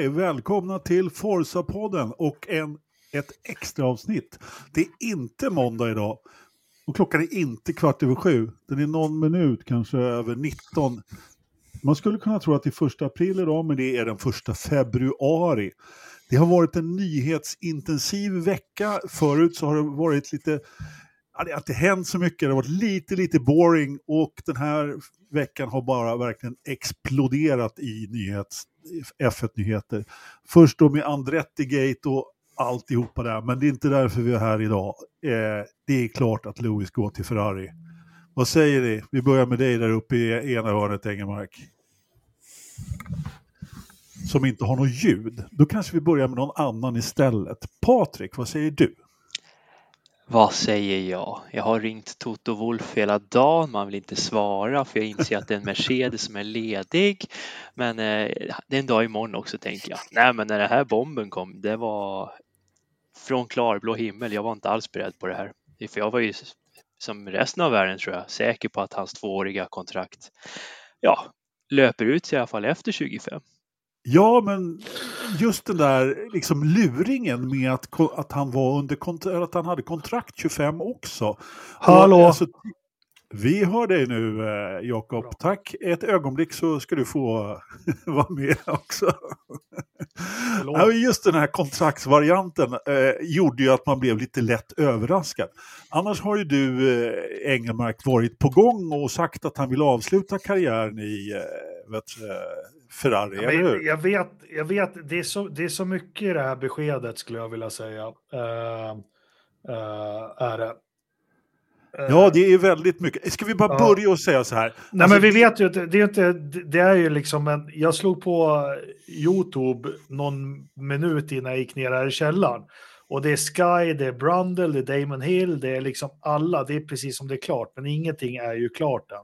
Hej, välkomna till Forza-podden och en, ett extra avsnitt. Det är inte måndag idag och klockan är inte kvart över sju. Den är någon minut, kanske över 19. Man skulle kunna tro att det är första april idag, men det är den första februari. Det har varit en nyhetsintensiv vecka. Förut så har det varit lite ja, det har inte hänt så mycket, det har varit lite, lite boring och den här veckan har bara verkligen exploderat i nyhets, F1-nyheter. Först då med Andretti-gate och alltihopa där, men det är inte därför vi är här idag. Eh, det är klart att Lewis går till Ferrari. Vad säger ni? Vi börjar med dig där uppe i ena hörnet, Engelmark. Som inte har något ljud. Då kanske vi börjar med någon annan istället. Patrik, vad säger du? Vad säger jag? Jag har ringt Toto Wolf hela dagen, man vill inte svara för jag inser att det är en Mercedes som är ledig. Men eh, det är en dag imorgon också tänker jag. Nej men när den här bomben kom, det var från klarblå himmel. Jag var inte alls beredd på det här. För jag var ju som resten av världen tror jag säker på att hans tvååriga kontrakt ja, löper ut i alla fall efter 25. Ja, men just den där liksom luringen med att, att, han, var under, att han hade kontrakt 25 också. Hallå! Alltså, vi hör dig nu eh, Jakob. Tack. Ett ögonblick så ska du få vara med också. Ja, just den här kontraktsvarianten eh, gjorde ju att man blev lite lätt överraskad. Annars har ju du, eh, Engelmark, varit på gång och sagt att han vill avsluta karriären i eh, vet, Ferrari, ja, eller hur? Jag vet, jag vet det, är så, det är så mycket i det här beskedet skulle jag vilja säga. Uh, uh, är det. Ja, det är väldigt mycket. Ska vi bara ja. börja och säga så här? Nej, alltså, men vi vet ju att det är inte, det är ju liksom en, jag slog på YouTube någon minut innan jag gick ner här i källaren. Och det är Sky, det är Brundle, det är Damon Hill, det är liksom alla, det är precis som det är klart, men ingenting är ju klart än.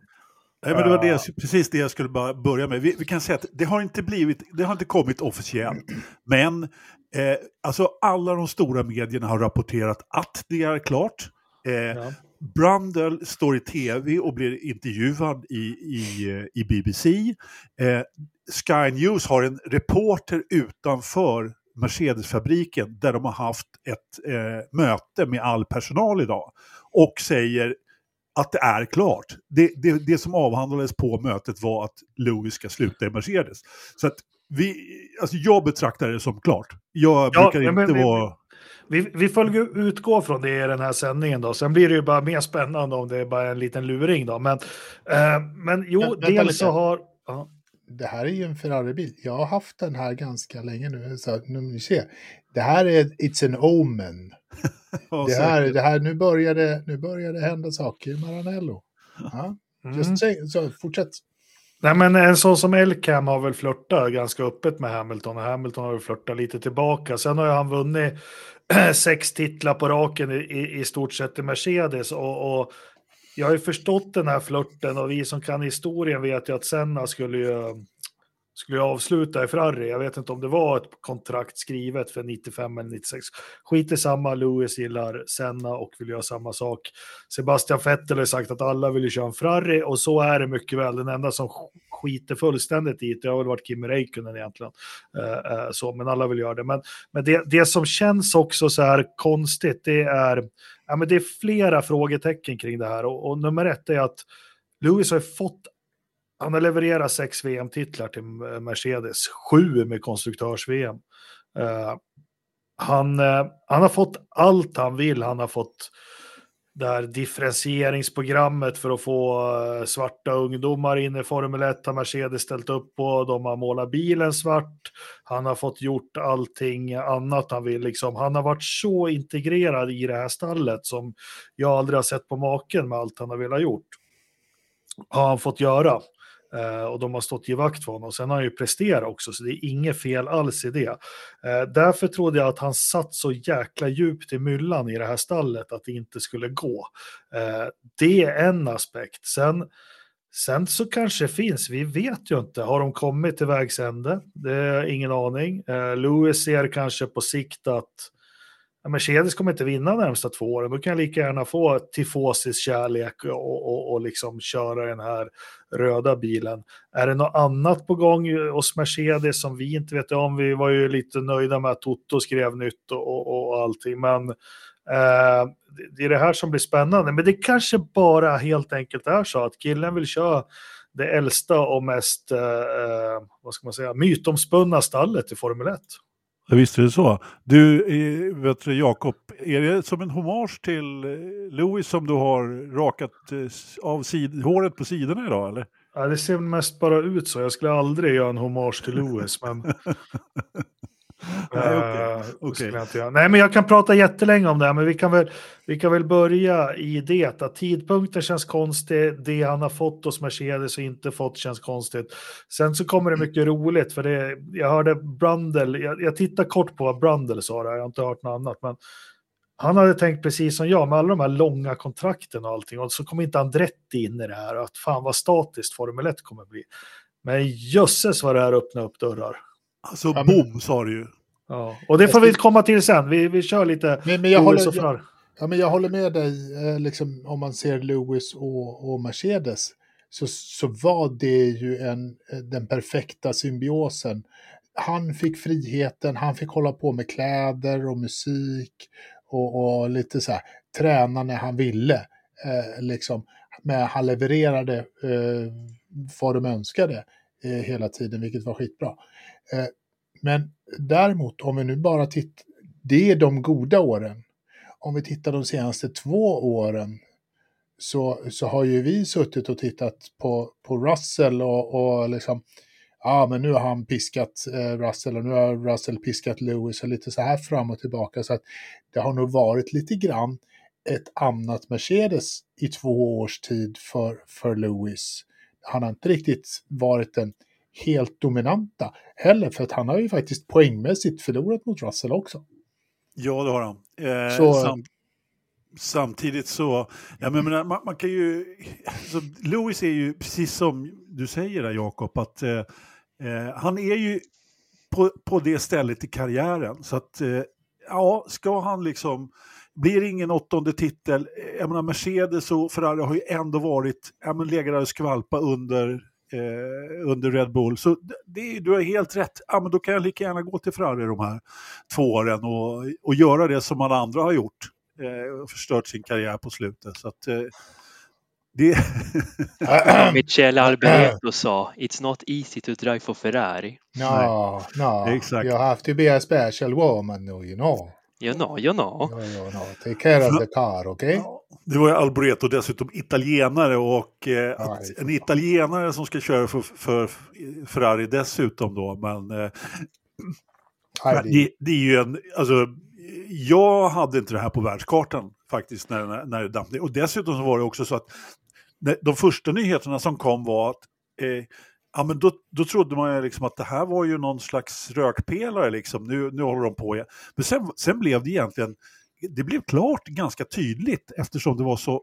Nej, men det var det, precis det jag skulle bara börja med. Vi, vi, kan säga att det har inte, blivit, det har inte kommit officiellt, men eh, alltså alla de stora medierna har rapporterat att det är klart. Eh, ja. Brundle står i tv och blir intervjuad i, i, i BBC. Eh, Sky News har en reporter utanför Mercedesfabriken där de har haft ett eh, möte med all personal idag och säger att det är klart. Det, det, det som avhandlades på mötet var att Lewis ska sluta i Mercedes. Så att vi, alltså jag betraktar det som klart. Jag ja, brukar inte vi, vara... Vi, vi får utgå från det i den här sändningen då. Sen blir det ju bara mer spännande om det är bara en liten luring då. Men, eh, men jo, men, dels så har... Ja. Det här är ju en Ferrari-bil. Jag har haft den här ganska länge nu. Så nu ser. Det här är It's an Omen. det, här, det här, nu börjar det, nu börjar det hända saker i Maranello. Ja, just mm. så fortsätt. Nej, men en sån som Elkham har väl flörtat ganska öppet med Hamilton och Hamilton har väl flörtat lite tillbaka. Sen har han vunnit sex titlar på raken i, i, i stort sett i Mercedes och, och jag har ju förstått den här flörten och vi som kan historien vet ju att Senna skulle ju skulle jag avsluta i Ferrari. Jag vet inte om det var ett kontrakt skrivet för 95 eller 96. Skit i samma, Lewis gillar Senna och vill göra samma sak. Sebastian Vettel har sagt att alla vill köra en Ferrari och så är det mycket väl. Den enda som skiter fullständigt i det har väl varit Kimi Räikkönen egentligen. Eh, eh, så, men alla vill göra det. Men, men det, det som känns också så här konstigt, det är, ja, men det är flera frågetecken kring det här och, och nummer ett är att Lewis har fått han har levererat sex VM-titlar till Mercedes, sju med konstruktörs-VM. Uh, eh, han, uh, han har fått allt han vill. Han har fått det här differentieringsprogrammet för att få eh, svarta ungdomar in i Formel 1 har Mercedes ställt upp på. De har målat bilen svart. Han har fått gjort allting annat han vill. Liksom. Han har varit så integrerad i det här stallet som jag aldrig har sett på maken med allt han har velat gjort. Har han fått göra. Eh, och de har stått i vakt för honom. Sen har han ju presterat också, så det är inget fel alls i det. Eh, därför trodde jag att han satt så jäkla djupt i myllan i det här stallet att det inte skulle gå. Eh, det är en aspekt. Sen, sen så kanske finns, vi vet ju inte, har de kommit till vägs ände? Det är ingen aning. Lewis ser kanske på sikt att Mercedes kommer inte vinna de närmsta två åren. Då kan jag lika gärna få tifosis kärlek och, och, och liksom köra den här röda bilen. Är det något annat på gång hos Mercedes som vi inte vet om? Vi var ju lite nöjda med att Toto skrev nytt och, och, och allting, men eh, det är det här som blir spännande. Men det kanske bara helt enkelt är så att killen vill köra det äldsta och mest, eh, eh vad ska man säga, mytomspunna stallet i Formel 1. Ja, visst är det så. Du, vet du, Jakob, är det som en hommage till eh, Louis som du har rakat eh, av sid håret på sidorna idag, eller? Ja, det ser mest bara ut så. Jag skulle aldrig göra en hommage till Louis, men... Nej, okay. Uh, okay. Nej, men jag kan prata jättelänge om det här, men vi kan väl, vi kan väl börja i det att tidpunkten känns konstig, det han har fått hos Mercedes och inte fått känns konstigt. Sen så kommer det mycket roligt, för det, jag hörde Brundle, jag, jag tittar kort på vad Brundle sa, där, jag har inte hört något annat, men han hade tänkt precis som jag med alla de här långa kontrakten och allting och så kom inte Andretti in i det här att fan vad statiskt Formel 1 kommer bli. Men jösses vad det här öppnar upp dörrar. Alltså ja, bom sa du ju. Ja, och det får vi komma till sen. Vi, vi kör lite men, men jag, håller, jag, ja, men jag håller med dig, eh, liksom, om man ser Lewis och, och Mercedes, så, så var det ju en, eh, den perfekta symbiosen. Han fick friheten, han fick hålla på med kläder och musik och, och lite så här, träna när han ville. Eh, liksom, men han levererade eh, vad de önskade eh, hela tiden, vilket var skitbra. Eh, men däremot, om vi nu bara tittar, det är de goda åren. Om vi tittar de senaste två åren så, så har ju vi suttit och tittat på, på Russell och, och liksom, ja men nu har han piskat eh, Russell och nu har Russell piskat Lewis och lite så här fram och tillbaka. Så att det har nog varit lite grann ett annat Mercedes i två års tid för, för Lewis. Han har inte riktigt varit den helt dominanta heller, för att han har ju faktiskt poängmässigt förlorat mot Russell också. Ja, det har han. Eh, så, sam samtidigt så, ja, men, man, man kan ju, alltså, Lewis är ju precis som du säger där Jakob, att eh, eh, han är ju på, på det stället i karriären. Så att, eh, ja, ska han liksom, blir det ingen åttonde titel, jag menar Mercedes och Ferrari har ju ändå varit, ja men legat där och skvalpa under eh, under Red Bull. Så det, du har helt rätt. Ja, men då kan jag lika gärna gå till Ferrari de här två åren och, och göra det som alla andra har gjort. Eh, och förstört sin karriär på slutet. Så att, eh, det... Michele Alboreto sa It's not easy to drive for Ferrari. No, no. Exactly. You have to be a special woman, you know. You know, you know. You know, Take care of the car, okay? Det var ju Alboreto dessutom italienare och eh, en italienare som ska köra för, för Ferrari dessutom då. Men, eh, det, det, är ju en, alltså, jag hade inte det här på världskartan faktiskt när, när, när det damp Och dessutom så var det också så att de första nyheterna som kom var att eh, ja, men då, då trodde man ju liksom att det här var ju någon slags rökpelare, liksom. nu, nu håller de på. Men sen, sen blev det egentligen, det blev klart ganska tydligt eftersom det var så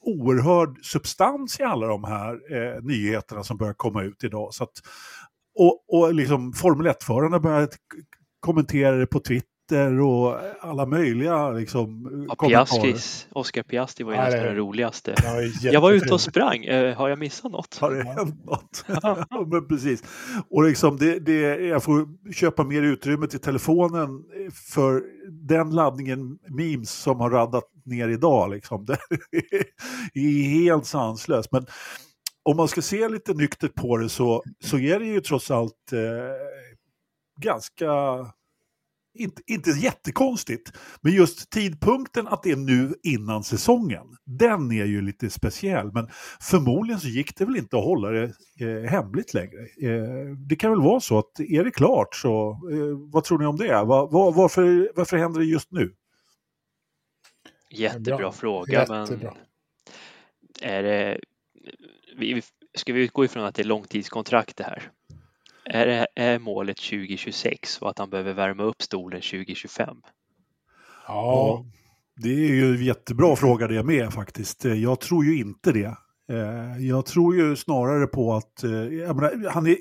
oerhörd substans i alla de här eh, nyheterna som börjar komma ut idag. Så att, och, och liksom Formel 1-förarna började kommentera det på Twitter Twitter och alla möjliga liksom, ja, Piastris, Oscar Piastri var ju nästan det roligaste. Jag var ute och sprang, uh, har jag missat något? Har det hänt något? ja, men precis. Och liksom det, det, jag får köpa mer utrymme till telefonen för den laddningen memes som har raddat ner idag. Liksom. Det är helt sanslöst. Men om man ska se lite nyktert på det så, så är det ju trots allt eh, ganska inte, inte jättekonstigt, men just tidpunkten att det är nu innan säsongen, den är ju lite speciell. Men förmodligen så gick det väl inte att hålla det eh, hemligt längre. Eh, det kan väl vara så att är det klart så, eh, vad tror ni om det? Var, var, varför, varför händer det just nu? Jättebra Bra. fråga, Jättebra. men är det, vi, ska vi utgå ifrån att det är långtidskontrakt det här? Är, är målet 2026 och att han behöver värma upp stolen 2025? Ja, det är ju en jättebra fråga det med faktiskt. Jag tror ju inte det. Eh, jag tror ju snarare på att, eh, jag menar, han är,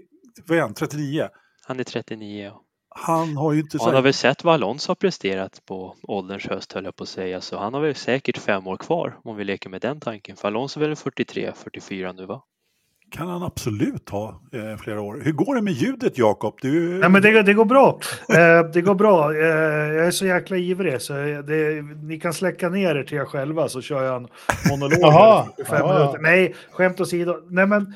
vad är han, 39? Han är 39 ja. han har ju inte... Han har väl sett vad Alonso har presterat på ålderns höst höll jag på att säga, så han har väl säkert fem år kvar om vi leker med den tanken. För Alonso är väl 43, 44 nu va? Kan han absolut ha eh, flera år. Hur går det med ljudet Jakob? Du... Nej, men det, det går bra. Eh, det går bra. Eh, jag är så jäkla ivrig så det, ni kan släcka ner er till er själva så kör jag en monolog. Aha, fem aha. minuter. Nej, skämt åsido. Nej, men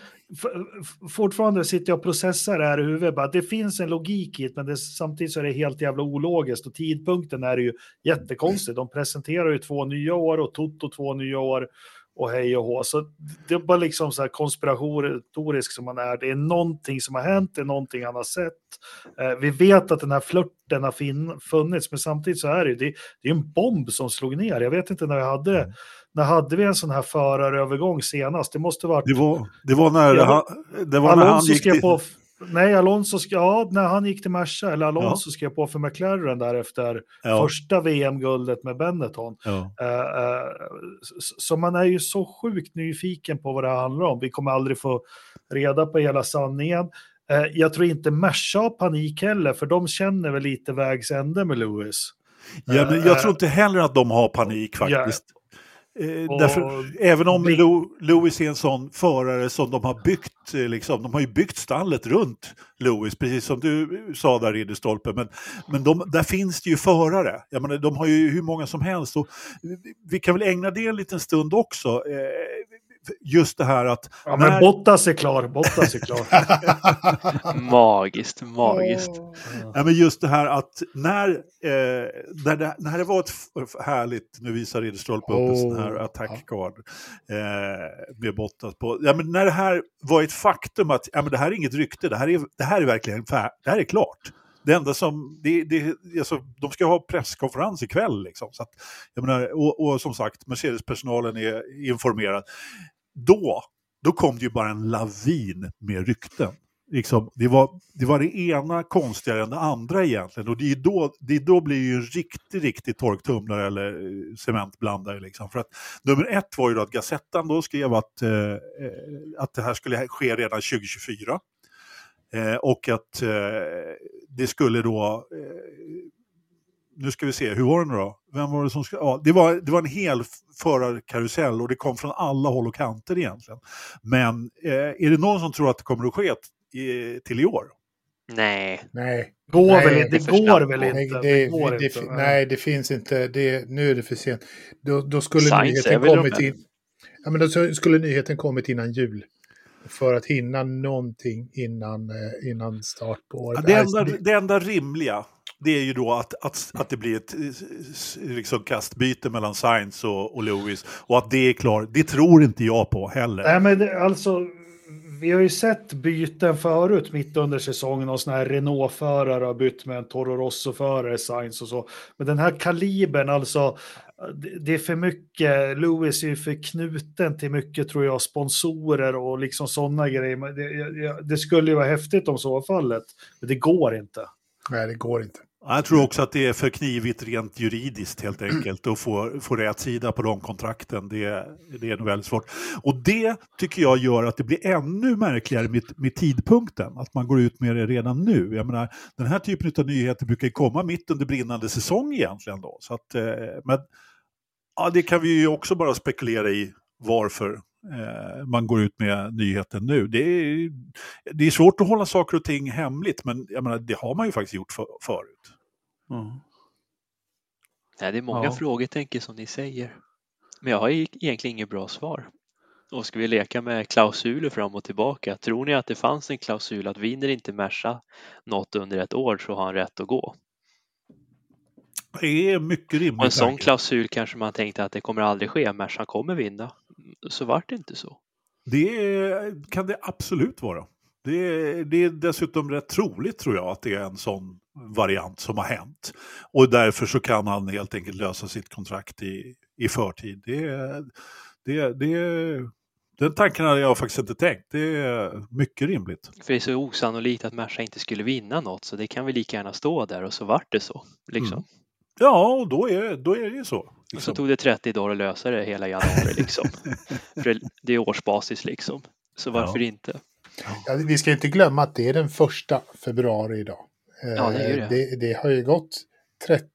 fortfarande sitter jag och processar det här i huvudet. Bara, det finns en logik i det, men det, samtidigt så är det helt jävla ologiskt och tidpunkten är ju jättekonstig. De presenterar ju två nya år och Toto två nya år och hej och hå. Så det är bara liksom så här konspiratorisk som man är. Det är någonting som har hänt, det är någonting han har sett. Eh, vi vet att den här flörten har fin- funnits, men samtidigt så är det ju det, det är en bomb som slog ner. Jag vet inte när vi hade mm. När hade vi en sån här förarövergång senast? Det måste varit... Det var, det var när, ja, han, det var när han gick till... på Nej, Alonso, ja, när han gick till Merca, eller Alonso ja. skrev på för McLaren där efter ja. första VM-guldet med Benetton. Ja. Uh, uh, så man är ju så sjukt nyfiken på vad det handlar om. Vi kommer aldrig få reda på hela sanningen. Uh, jag tror inte Merca har panik heller, för de känner väl lite vägs ände med Lewis. Ja, jag tror inte heller att de har panik faktiskt. Eh, därför, även om. Lewis är en sån förare som de har byggt, eh, liksom, de har ju byggt stallet runt Lewis, precis som du sa där Ridderstolpe, men, men de, där finns det ju förare. Jag menar, de har ju hur många som helst och vi kan väl ägna det en liten stund också. Just det här att... Ja, men när... Bottas är klar, Bottas är klar. magiskt, magiskt. Oh. Ja, men just det här att när, eh, när, det, när det var ett härligt, nu visar Ridderstolpe oh. upp en sån här attack card eh, med Bottas på. Ja, men när det här var ett faktum att ja, men det här är inget rykte, det här är, det här är verkligen det här är klart. Det enda som, det, det, alltså, de ska ha presskonferens ikväll. Liksom, så att, jag menar, och, och som sagt, Mercedes-personalen är informerad. Då, då kom det ju bara en lavin med rykten. Liksom, det, var, det var det ena konstigare än det andra egentligen. Och det är då, det är då blir ju en riktig, riktig torktumlare eller eh, cementblandare. Liksom. För att, nummer ett var ju då att Gazettan då skrev att, eh, eh att det här skulle ske redan 2024. Eh, och att eh, det skulle då, eh, nu ska vi se, hur var det nu då? Vem var det som ska, ja, det, var, det var en hel förarkarusell och det kom från alla håll och kanter egentligen. Men eh, är det någon som tror att det kommer att ske i, till i år? Nej. Nej. Går nej, väl inte, det går väl inte. Det, det, går det, inte. Nej, det finns inte. Det, nu är det för sent. Då, då skulle Science nyheten kommit in. Ja, men då skulle nyheten kommit innan jul för att hinna någonting innan, eh, innan start på året. Ja, det, enda, det enda rimliga det är ju då att, att, att det blir ett liksom, kastbyte mellan Sainz och, och Lewis och att det är klart. Det tror inte jag på heller. Nej, men det, alltså, vi har ju sett byten förut mitt under säsongen och sådana här Renault-förare har bytt med en Toro Rosso-förare, Sainz och så. Men den här kalibern, alltså det är för mycket, Lewis är ju för knuten till mycket tror jag, sponsorer och liksom sådana grejer. Det, det, skulle ju vara häftigt om så var fallet, men det går inte. Nej, det går inte. Jag tror också att det är för knivigt rent juridiskt helt enkelt att få, få rätt sida på de kontrakten. Det, det är nog väldigt svårt. Och det tycker jag gör att det blir ännu märkligare med, med tidpunkten, att man går ut med det redan nu. Jag menar, den här typen av nyheter brukar komma mitt under brinnande säsong egentligen. Då. Så att, eh, men Ja, det kan vi ju också bara spekulera i varför eh, man går ut med nyheten nu. Det är, det är svårt att hålla saker och ting hemligt, men jag menar, det har man ju faktiskt gjort för, förut. Mm. Nej, det är många ja. frågetecken som ni säger. Men jag har egentligen inget bra svar. Och ska vi leka med klausuler fram och tillbaka? Tror ni att det fanns en klausul att vinner inte Merca något under ett år så har han rätt att gå? Det är mycket rimligt. Och en sån klausul kanske man tänkte att det kommer aldrig ske, Mercan kommer vinna. Så vart det inte så. Det kan det absolut vara. Det är, det är dessutom rätt troligt tror jag att det är en sån variant som har hänt. Och därför så kan han helt enkelt lösa sitt kontrakt i, i förtid. Det, det, det, den tanken hade jag faktiskt inte tänkt. Det är mycket rimligt. För det är så osannolikt att Merca inte skulle vinna något så det kan väl lika gärna stå där och så vart det så. Liksom. Mm. Ja, och då är, då är det ju så. Liksom. Och så liksom. tog det 30 dagar att lösa det hela januari liksom. För det är årsbasis liksom. Så varför ja. inte? Ja, vi ska inte glömma att det är den första februari idag. Ja, det Eh, det. det. Det har ju gått 30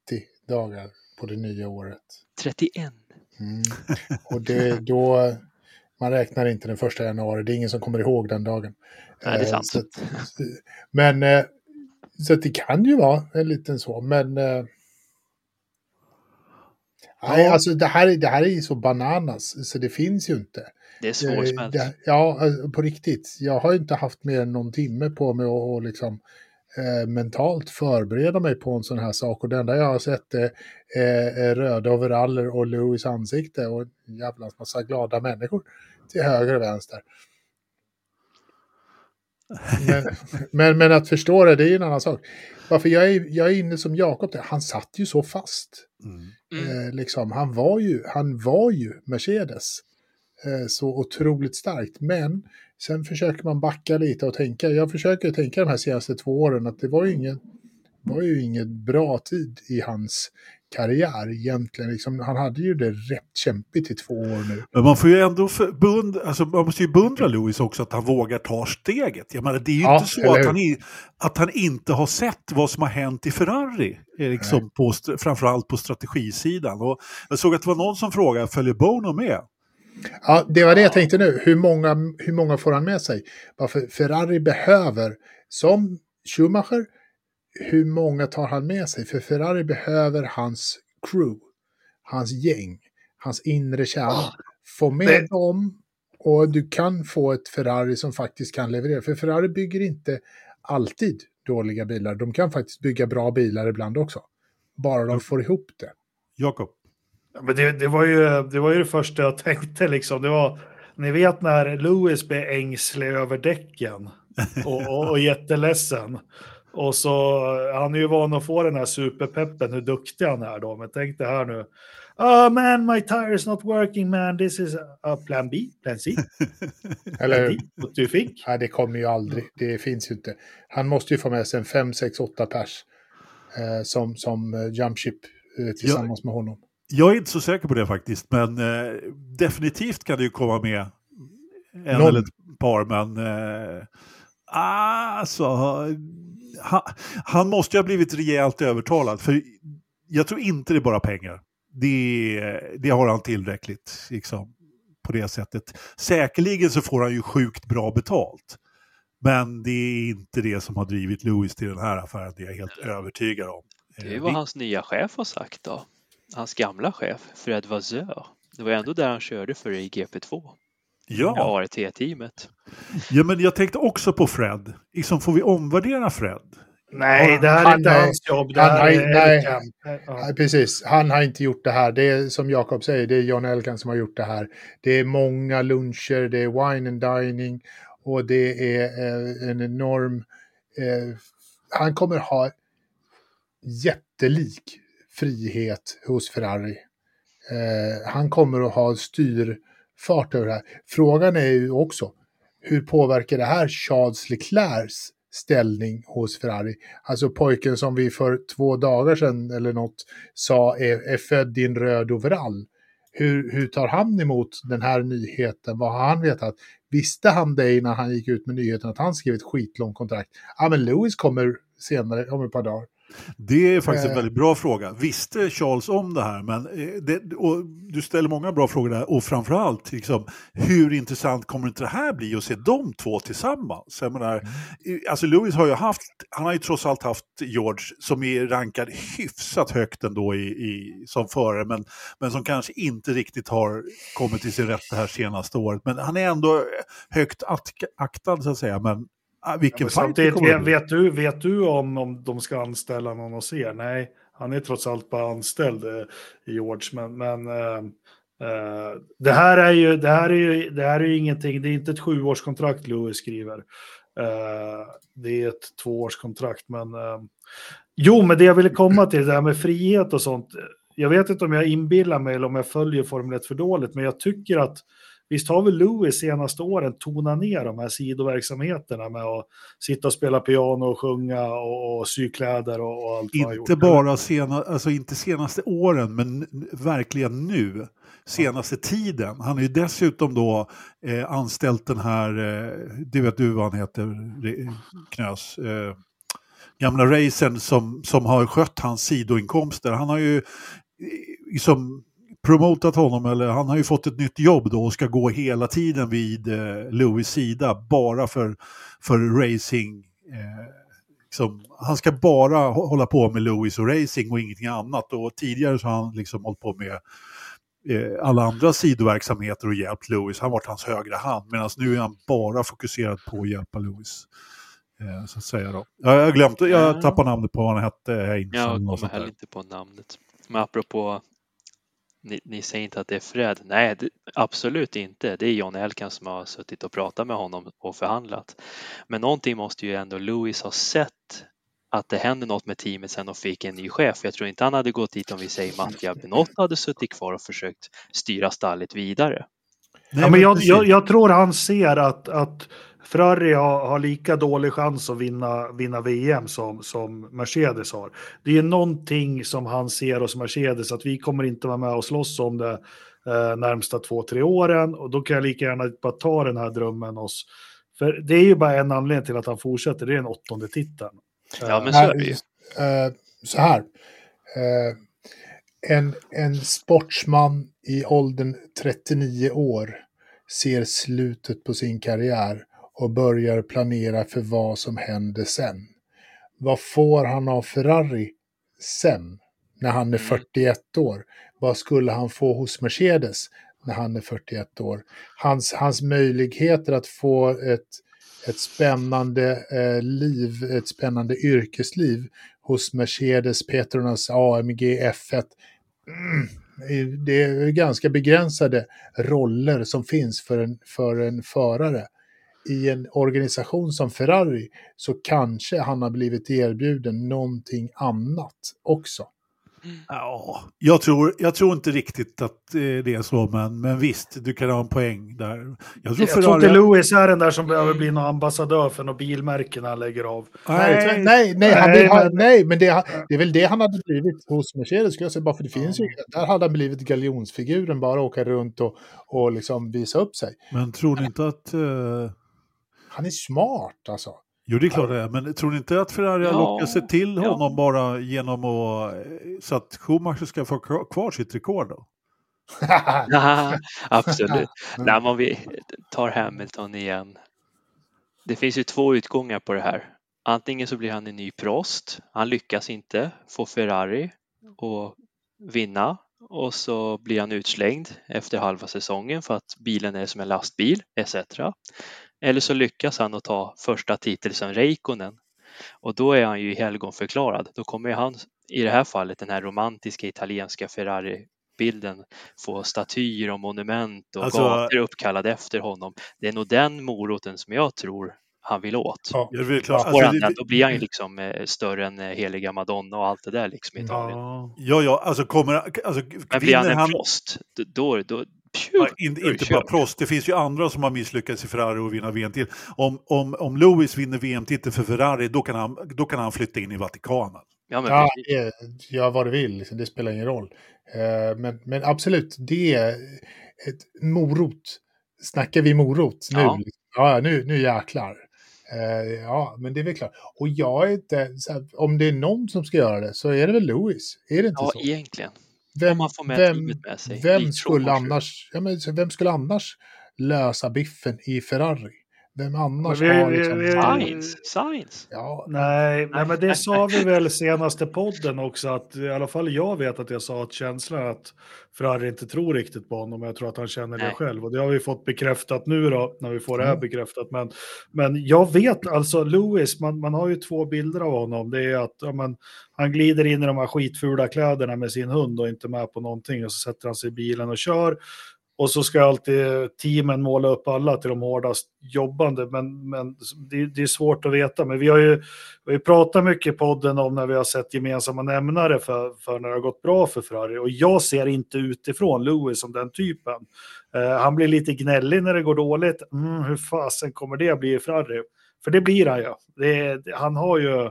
dagar på det nya året. 31. Mm. Och det, då, man räknar inte den första januari, det är ingen som kommer ihåg den dagen. Nej, det är Eh, sant. Så, att- men eh, så det kan ju vara en liten så, men... Nej, alltså det här, är- det här är ju så bananas, så det finns ju inte. Det är svårsmält. Ja, på riktigt. Jag har ju inte haft mer än någon timme på mig att att liksom, eh, mentalt förbereda mig på en sån här sak. Och det enda jag har sett är eh, är röda overaller och Louis ansikte och en jävla massa glada människor till höger och vänster. Men, men, men att förstå det, det är ju en annan sak. Varför jag är, jag är inne som Jakob, han satt ju så fast. Mm. Mm. Eh, liksom, han, var ju, han var ju Mercedes. Eh, så otroligt starkt. Men sen försöker man backa lite och tänka. Jag försöker tänka de här senaste två åren att det var ju ingen, var ju ingen bra tid i hans karriär egentligen. Liksom, han hade ju det rätt kämpigt i två år nu. Men man får ju ändå beundra, alltså man måste ju beundra Lewis också att han vågar ta steget. Jag menar, det är ju Ja, inte så att han, i, att han inte har sett vad som har hänt i Ferrari. eh, Liksom på, framförallt på strategisidan. Och jag såg att det var någon som frågade, följer Bono med? Ja, det var det jag tänkte nu. Hur många, hur många får han med sig? Varför Ferrari behöver, som Schumacher, hur många tar han med sig? För Ferrari behöver hans crew, hans gäng, hans inre kärna. Få med det- dem och du kan få ett Ferrari som faktiskt kan leverera. För Ferrari bygger inte alltid dåliga bilar. De kan faktiskt bygga bra bilar ibland också. Bara de får ihop det. Jakob? Ja, Men det, det, var ju, det var ju det första jag tänkte liksom. Det var, ni vet när Lewis blir ängslig över däcken och, och, och jätteledsen. Och så, han är ju van att få den här superpeppen, hur duktig han är då. Men tänk det här nu. Oh man, my tire is not working man. This is a plan B, plan C, Eller plan D. What do you think? Nej, det kommer ju aldrig. Det finns ju inte. Han måste ju få med sig en 5, 6, 8 pers eh, som, som eh, jump ship eh, tillsammans med honom. Jag är inte så säker på det faktiskt, men eh, definitivt kan det ju komma med en Någon. eller ett par, men eh, alltså, han, han måste ju ha blivit rejält övertalad, för jag tror inte det är bara pengar. Det, det har han tillräckligt, liksom, på det sättet. Säkerligen så får han ju sjukt bra betalt. Men det är inte det som har drivit Lewis till den här affären, det är jag helt övertygad om. Det är Eh, vad hans nya chef har sagt då. Hans gamla chef, Fred Vasseur. Det var ändå där han körde för i GP2. Ja. ART-teamet. Ja, men jag tänkte också på Fred. Liksom, får vi omvärdera Fred? Nej, det här är inte hans jobb. Det han nej. Ja. Nej, precis. Han har inte gjort det här. Det är som Jakob säger, det är John Elkan som har gjort det här. Det är många luncher, det är wine and dining och det är eh, en enorm... Eh, han kommer ha jättelik frihet hos Ferrari. Eh, han kommer att ha styrfart över det här. Frågan är ju också, hur påverkar det här Charles Leclercs ställning hos Ferrari? Alltså pojken som vi för två dagar sedan eller något sa är, är född i en röd overall. Hur, hur tar han emot den här nyheten? Vad har han vetat? Visste han det innan han gick ut med nyheten att han skrev ett skitlångt kontrakt? Ja, men Lewis kommer senare, om ett par dagar. Det är faktiskt en Eh. väldigt bra fråga. Visste Charles om det här? Men eh, det, du ställer många bra frågor där. Och framförallt, liksom, hur intressant kommer inte det här bli att se de två tillsammans? Jag menar, Mm. alltså Lewis har ju haft, han har ju trots allt haft George som är rankad hyfsat högt ändå i, i, som förare, men, men som kanske inte riktigt har kommit till sin rätt det här senaste året. Men han är ändå högt ak- aktad så att säga. Men ah, vilken det samtidigt, vet, vet, du, vet du om, om de ska anställa någon hos er? Nej, han är trots allt bara anställd, eh, George. Men, men eh, eh, det, här är ju, det, här är ju, det här är ju ingenting, det är inte ett sjuårskontrakt Lewis skriver. Eh, det är ett tvåårskontrakt. Men, jo, men det jag ville komma till, det här med frihet och sånt. Jag vet inte om jag inbillar mig eller om jag följer Formel 1 för dåligt, men jag tycker att Visst har väl Lewis senaste åren tonat ner de här sidoverksamheterna med att sitta och spela piano och sjunga och, och sy kläder och, och allt Inte gjort. bara sena, alltså inte senaste åren, men verkligen nu. Senaste tiden. Han har ju dessutom då eh, anställt den här, eh, det vet du vad han heter, Knös, eh, gamla racern som, som har skött hans sidoinkomster. Han har ju liksom promotat honom, eller han har ju fått ett nytt jobb då och ska gå hela tiden vid eh, Lewis sida bara för, för racing. Eh, liksom, han ska bara hålla på med Lewis och racing och ingenting annat. Och tidigare så har han liksom hållit på med eh, alla andra sidoverksamheter och hjälpt Lewis. Han varit hans högra hand medan nu är han bara fokuserad på att hjälpa Lewis. Eh, så att säga då. Jag har glömt, jag tappade namnet på vad han hette. Jag kommer heller inte på namnet. Men apropå ni, ni, säger inte att det är Fred. Nej, det, absolut inte. Det är John Elkan som har suttit och pratat med honom och förhandlat. Men någonting måste ju ändå Louis ha sett att det hände något med teamet sen och fick en ny chef. Jag tror inte han hade gått dit om vi säger Mattia Benotto hade suttit kvar och försökt styra stallet vidare. Nej, men jag, jag, jag, tror han ser att, att Ferrari har, har, lika dålig chans att vinna, vinna VM som, som Mercedes har. Det är någonting som han ser hos Mercedes att vi kommer inte vara med och slåss om det eh, närmsta två, tre åren och då kan jag lika gärna bara ta den här drömmen hos... För det är ju bara en anledning till att han fortsätter, det är den åttonde titeln. Ja, men så är det ju. Uh, så här. Uh, en, en sportsman i åldern 39 år ser slutet på sin karriär och börjar planera för vad som händer sen. Vad får han av Ferrari sen, när han är 41 mm. år? Vad skulle han få hos Mercedes när han är 41 år? Hans, hans möjligheter att få ett, ett spännande eh, liv, ett spännande yrkesliv hos Mercedes, Petronas AMG F1. Mm, det är ganska begränsade roller som finns för en, för en förare i en organisation som Ferrari så kanske han har blivit erbjuden någonting annat också. Ja, jag tror, jag tror inte riktigt att det är så, men, men visst, du kan ha en poäng där. Jag tror, jag tror inte Lewis är den där som behöver bli någon ambassadör för något bilmärke när han lägger av. Nej, nej, nej, han nej, men... nej men det, det är väl det han hade blivit hos Mercedes, skulle jag säga, bara för det finns ju, där hade han blivit galjonsfiguren, bara åka runt och, och liksom visa upp sig. Men tror ni inte att... Uh han är smart alltså. Jo, det är klart det är. Men tror ni inte att Ferrari ja, lockat sig till honom ja. bara genom att... Så att Schumacher ska få kvar sitt rekord då? Absolut. Nej, om vi tar Hamilton igen. Det finns ju två utgångar på det här. Antingen så blir han en ny Prost. Han lyckas inte få Ferrari att vinna och så blir han utslängd efter halva säsongen för att bilen är som en lastbil etc. Eller så lyckas han att ta första titel som Reikonen och då är han ju helgonförklarad. Då kommer han i det här fallet den här romantiska italienska Ferrari-bilden få statyer och monument och alltså, gator uppkallade efter honom. Det är nog den moroten som jag tror han vill åt. Ja, vill klart. Alltså, det, då blir han ju liksom eh, större än eh, heliga Madonna och allt det där liksom i Italien. Ja, ja, alltså kommer... Alltså, Men blir han en han... Prost, då, då, Ja, in, inte bara Prost, det finns ju andra som har misslyckats i Ferrari och vinna VM till. Om, om, om Lewis vinner VM-titeln för Ferrari, då kan, han, då kan han flytta in i Vatikanen. Ja, men ja, ja, vad du vill, liksom, det spelar ingen roll. Uh, men, men absolut, det är ett morot. Snackar vi morot nu? Ja, ja nu, nu jäklar. Uh, ja, men det är väl klart. Och jag är inte, här, om det är någon som ska göra det så är det väl Lewis? Är det inte ja, så? Ja, egentligen. Vem, man får med vem, med sig. Vem skulle, annars, ja, men, vem skulle annars lösa biffen i Ferrari? Vem annars vi, har liksom... Vi, science, science. Ja. Nej, nej, men det sa vi väl senaste podden också, att i alla fall jag vet att jag sa att känslan att Ferrari inte tror riktigt på honom, jag tror att han känner nej. det själv. Och det har vi fått bekräftat nu då, när vi får det här mm. bekräftat. Men, men jag vet, alltså Lewis, man, man har ju två bilder av honom. Det är att ja, men, han glider in i de här skitfula kläderna med sin hund och inte med på någonting och så sätter han sig i bilen och kör. Och så ska alltid teamen måla upp alla till de hårdast jobbande, men, men det, det är svårt att veta. Men vi har ju vi har pratat mycket i podden om när vi har sett gemensamma nämnare för, för när det har gått bra för Ferrari. Och jag ser inte utifrån Lewis som den typen. Eh, han blir lite gnällig när det går dåligt. Mm, hur fasen kommer det bli i Ferrari? För det blir han ju. Det, han har ju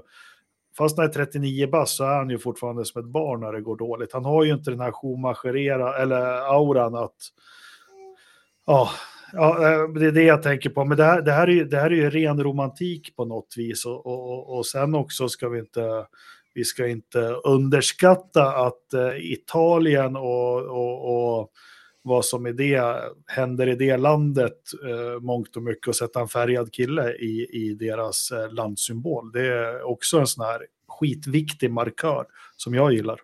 fast han är 39 bass så är han ju fortfarande som ett barn när det går dåligt. Han har ju inte den här Schumacherera eller auran att ja, Ja, eh, det är det jag tänker på. Men det här, det här, är, ju, det här är ju ren romantik på något vis. Och, och, och sen också ska vi inte, vi ska inte underskatta att eh, Italien och, och, och, vad som i det, händer i det landet uh, mångt och mycket och sätta en färgad kille i, i deras uh, landsymbol. Det är också en sån här skitviktig markör som jag gillar.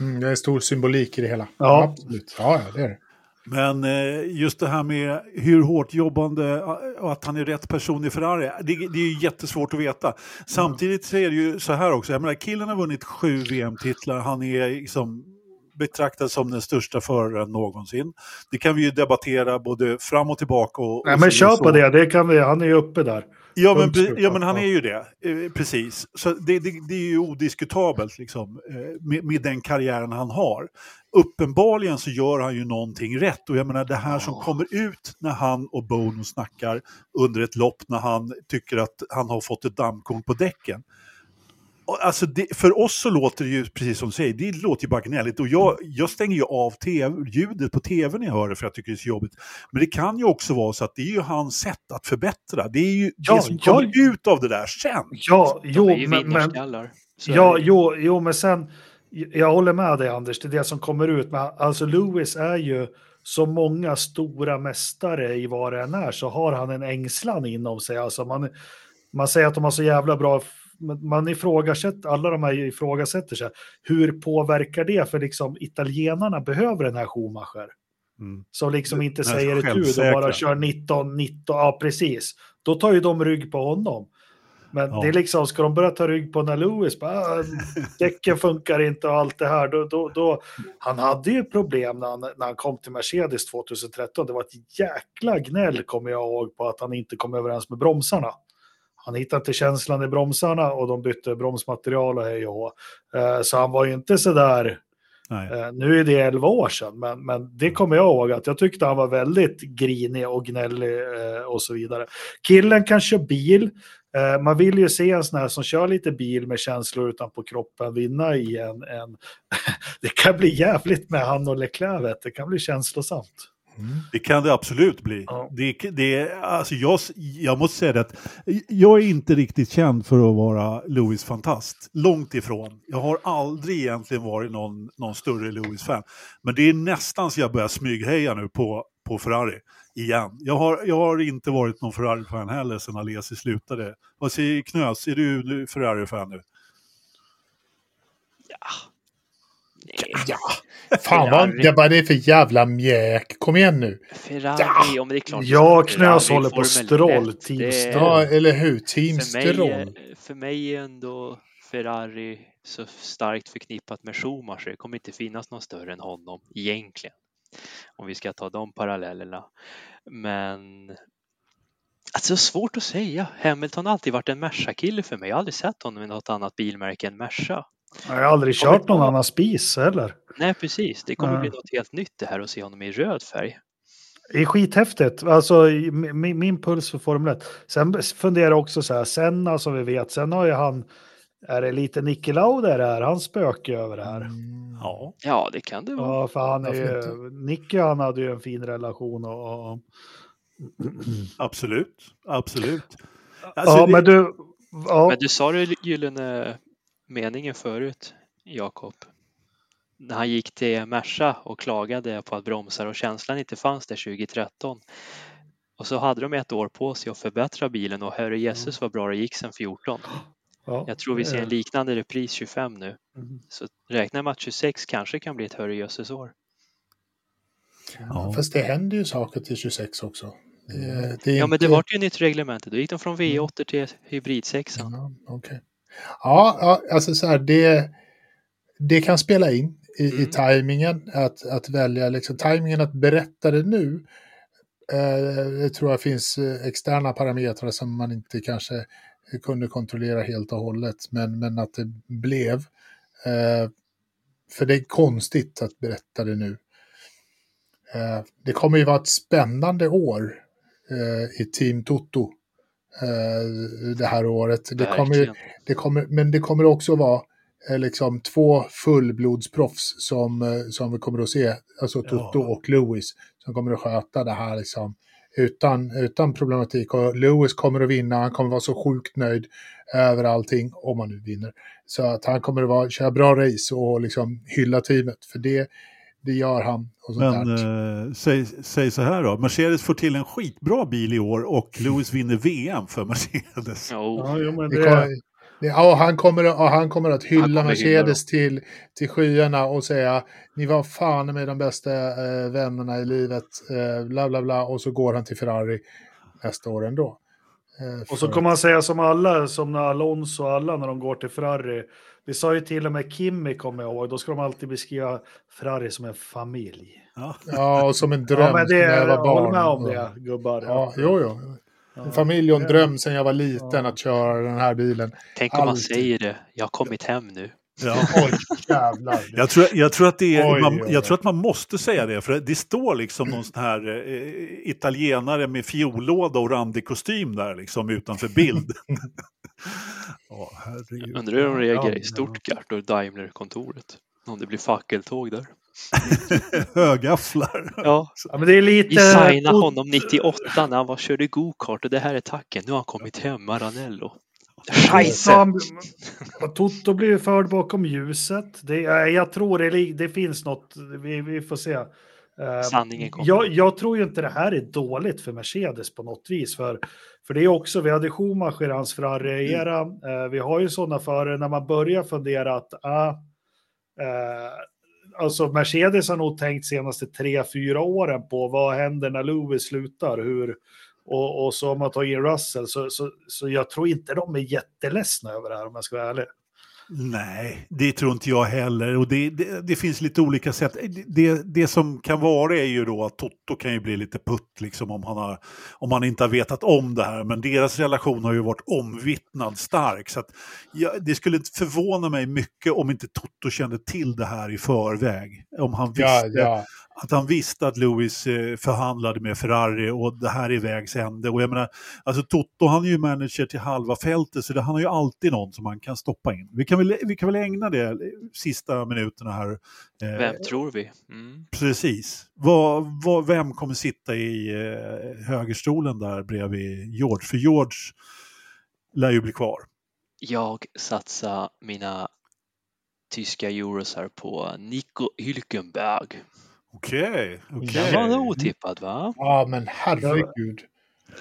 Mm, det är stor symbolik i det hela. Ja, absolut. Ja, ja, det är det. Men eh, just det här med hur hårt jobbande och att han är rätt person i Ferrari, det, det är ju jättesvårt att veta. Samtidigt så är det ju så här också, jag menar killen har vunnit sju VM-titlar, han är liksom betraktad som den största föraren någonsin. Det kan vi ju debattera både fram och tillbaka. Och, Nej, men kör på det, det kan vi, han är ju uppe där. Ja men, ja, men han är ju det, eh, precis. Så det, det, det är ju odiskutabelt liksom, eh, med, med, den karriären han har. Uppenbarligen så gör han ju någonting rätt och jag menar det här som kommer ut när han och Bono snackar under ett lopp när han tycker att han har fått ett dammkorn på däcken. Alltså det, för oss så låter det ju, precis som du säger, det låter ju bara gnälligt. Och jag, jag stänger ju av TV, ljudet på tv när jag hör det för jag tycker det är så jobbigt. Men det kan ju också vara så att det är ju hans sätt att förbättra. Det är ju ja, det som ja, kommer ut av det där sen. Ja, jo, men, men, ja, jo, jo, men sen, jag håller med dig Anders, det är det som kommer ut. Men alltså Lewis är ju, så många stora mästare i vad det än är, så har han en ängslan inom sig. Alltså man, man säger att de har så jävla bra man ifrågasätter, alla de här ifrågasätter sig. Hur påverkar det för liksom italienarna behöver den här Schumacher? Mm. Som liksom inte det säger ett ljud och bara kör 19, 19, ja precis. Då tar ju de rygg på honom. Men ja. det är liksom, ska de börja ta rygg på när Lewis, bara, ah, däcken funkar inte och allt det här, då, då, då, han hade ju problem när han, när han kom till Mercedes 2013. Det var ett jäkla gnäll, kommer jag ihåg, på att han inte kom överens med bromsarna. Han hittade inte känslan i bromsarna och de bytte bromsmaterial och hej och. Eh, så han var ju inte sådär, eh, nu är det 11 år sedan, men, men det kommer jag ihåg att jag tyckte han var väldigt grinig och gnällig eh, och så vidare. Killen kan köra bil, man vill ju se en sån här som kör lite bil med känslor utanpå kroppen vinna i en... en det kan bli jävligt med han och Leclerc, det kan bli känslosamt. Mm. Det kan det absolut bli. Ja. Det, det, alltså jag, jag måste säga det att jag är inte riktigt känd för att vara Lewis fantast. Långt ifrån. Jag har aldrig egentligen varit någon, någon större Lewis-fan. Men det är nästan så jag börjar smygheja nu på, på Ferrari igen. Jag har, jag har inte varit någon Ferrari-fan heller sedan Alesi slutade. Vad säger Knös, är du Ferrari-fan nu? Ja, Ja, fan vad det, bara det är för jävla mjäk. Kom igen nu. Ferrari, ja. om det är klart. Ja, Knös håller på Stroll. Team Stroll. Ja, eller hur? Team för Stroll. Mig, för mig är ändå Ferrari så starkt förknippat med Schumacher. Det kommer inte finnas någon större än honom egentligen. Om vi ska ta de parallellerna. Men Alltså svårt att säga. Hamilton har alltid varit en Merca-kille för mig. Jag har aldrig sett honom i något annat bilmärke än Merca. Jag har aldrig kört någon annan spis heller. Nej, precis. Det kommer bli något helt nytt det här att se honom i röd färg. Det är skithäftigt. Alltså min, min puls för Formel 1. Sen funderar jag också så här, Senna som vi vet, sen har ju han, är det lite Niki Lauda det här, han spöke över det här. Mm. Ja. ja, det kan det vara. Ja, för han är ju, Nicky han hade ju en fin relation och... och... Absolut, absolut. Alltså, ja, det... men du... Ja. Men du sa det gyllene meningen förut, Jakob. När han gick till Merca och klagade på att bromsar och känslan inte fanns där 2013. Och så hade de ett år på sig att förbättra bilen och herre jesses vad bra det gick sen 14. Ja, jag tror vi ser en liknande repris 25 nu. Mm. Så räkna med att 26 kanske kan bli ett herre jösses år. Ja. Fast det händer ju saker till 26 också. Det, det ja, inte... men det var ju nytt reglement. Då gick de från V8 till hybrid 6. Ja, okay. Ja, alltså så här, det, det kan spela in i, mm. i tajmingen, att, att välja liksom, tajmingen att berätta det nu. Eh, det tror jag finns eh, externa parametrar som man inte kanske kunde kontrollera helt och hållet, men, men att det blev. Eh, för det är konstigt att berätta det nu. Eh, det kommer ju vara ett spännande år eh, i Team Toto det här året. Det kommer, det kommer, men det kommer också vara eh, liksom två fullblodsproffs som, eh, som vi kommer att se, alltså Toto ja. och Lewis, som kommer att sköta det här liksom utan, utan problematik. Och Lewis kommer att vinna, han kommer att vara så sjukt nöjd över allting, om han nu vinner. Så att han kommer att vara, köra bra race och liksom hylla teamet, för det, det gör han. Och sånt Men eh, säg, säg så här då, Mercedes får till en skitbra bil i år och Lewis vinner VM för Mercedes. Ja, jo, men Det det, kommer, det, ja, han, kommer, att- ja, han kommer att hylla kommer Mercedes till, till skyarna och säga ni var fan med de bästa eh, vännerna i livet, eh, bla bla bla, och så går han till Ferrari nästa år ändå. Eh, och så kommer man säga som alla, som när Alonso och alla när de går till Ferrari. Vi sa ju till och med Kimi, kommer jag ihåg, då ska de alltid beskriva Ferrari som en familj. Ja. Ja, och som en dröm Ja, men det, när jag var barn. med om det, gubbar. Ja, jo, jo. Ja. En familj och en dröm sedan jag var liten Ja. att köra den här bilen. Tänk om man Alltid. säger det. Jag har kommit hem nu. Ja. Oj, jävlar. Jag tror, jag, tror att det är, Oj, man, oj. tror att man måste säga det, för det står liksom någon sån här eh, italienare med fiollåda och randig kostym där liksom utanför bild. Ja, herregud. Undrar hur de reagerar i Stuttgart och Daimler-kontoret. Om det blir fackeltåg där. Högafflar. Ja, Ja, men det är lite... vi signade honom 98 när han var körde go-kart och det här är tacken. Nu har han kommit hem, Maranello. Scheisse! Toto blir förd bakom ljuset. Det, ja, jag tror det, det finns något, vi, vi får se. Eh, Sanningen kommer. jag, jag tror ju inte det här är dåligt för Mercedes på något vis. För, för det är också, vi hade Schumacher hans Ferrari-era. Eh, vi har ju sådana förare när man börjar fundera att ah, eh, alltså Mercedes har nog tänkt senaste tre, fyra åren på vad händer när Lewis slutar. Hur, och, och så om man tar in Russell så, så, så jag tror inte de är jätteledsna över det här om jag ska vara ärlig. Nej, det tror inte jag heller. Och det, det, det finns lite olika sätt. Det, det som kan vara är ju då att Toto kan ju bli lite putt liksom om han, har, om han inte har vetat om det här. Men deras relation har ju varit omvittnad stark. Så att, ja, det skulle inte förvåna mig mycket om inte Toto kände till det här i förväg. Om han visste Ja, ja. Att han visste att Lewis eh, förhandlade med Ferrari och det här är vägs ände. Och jag menar, alltså Toto han är ju manager till halva fältet så det, han har ju alltid någon som man kan stoppa in. Vi kan väl, vi kan väl ägna det eh, sista minuterna här. Eh, Vem tror vi? Mm. Precis. Vad, vad, vem kommer sitta i eh, högerstolen där bredvid George? För George lär ju bli kvar. Jag satsar mina tyska euros här på Nico Hülkenberg. Okej, okej. Den var nog otippad va? ja, men herregud.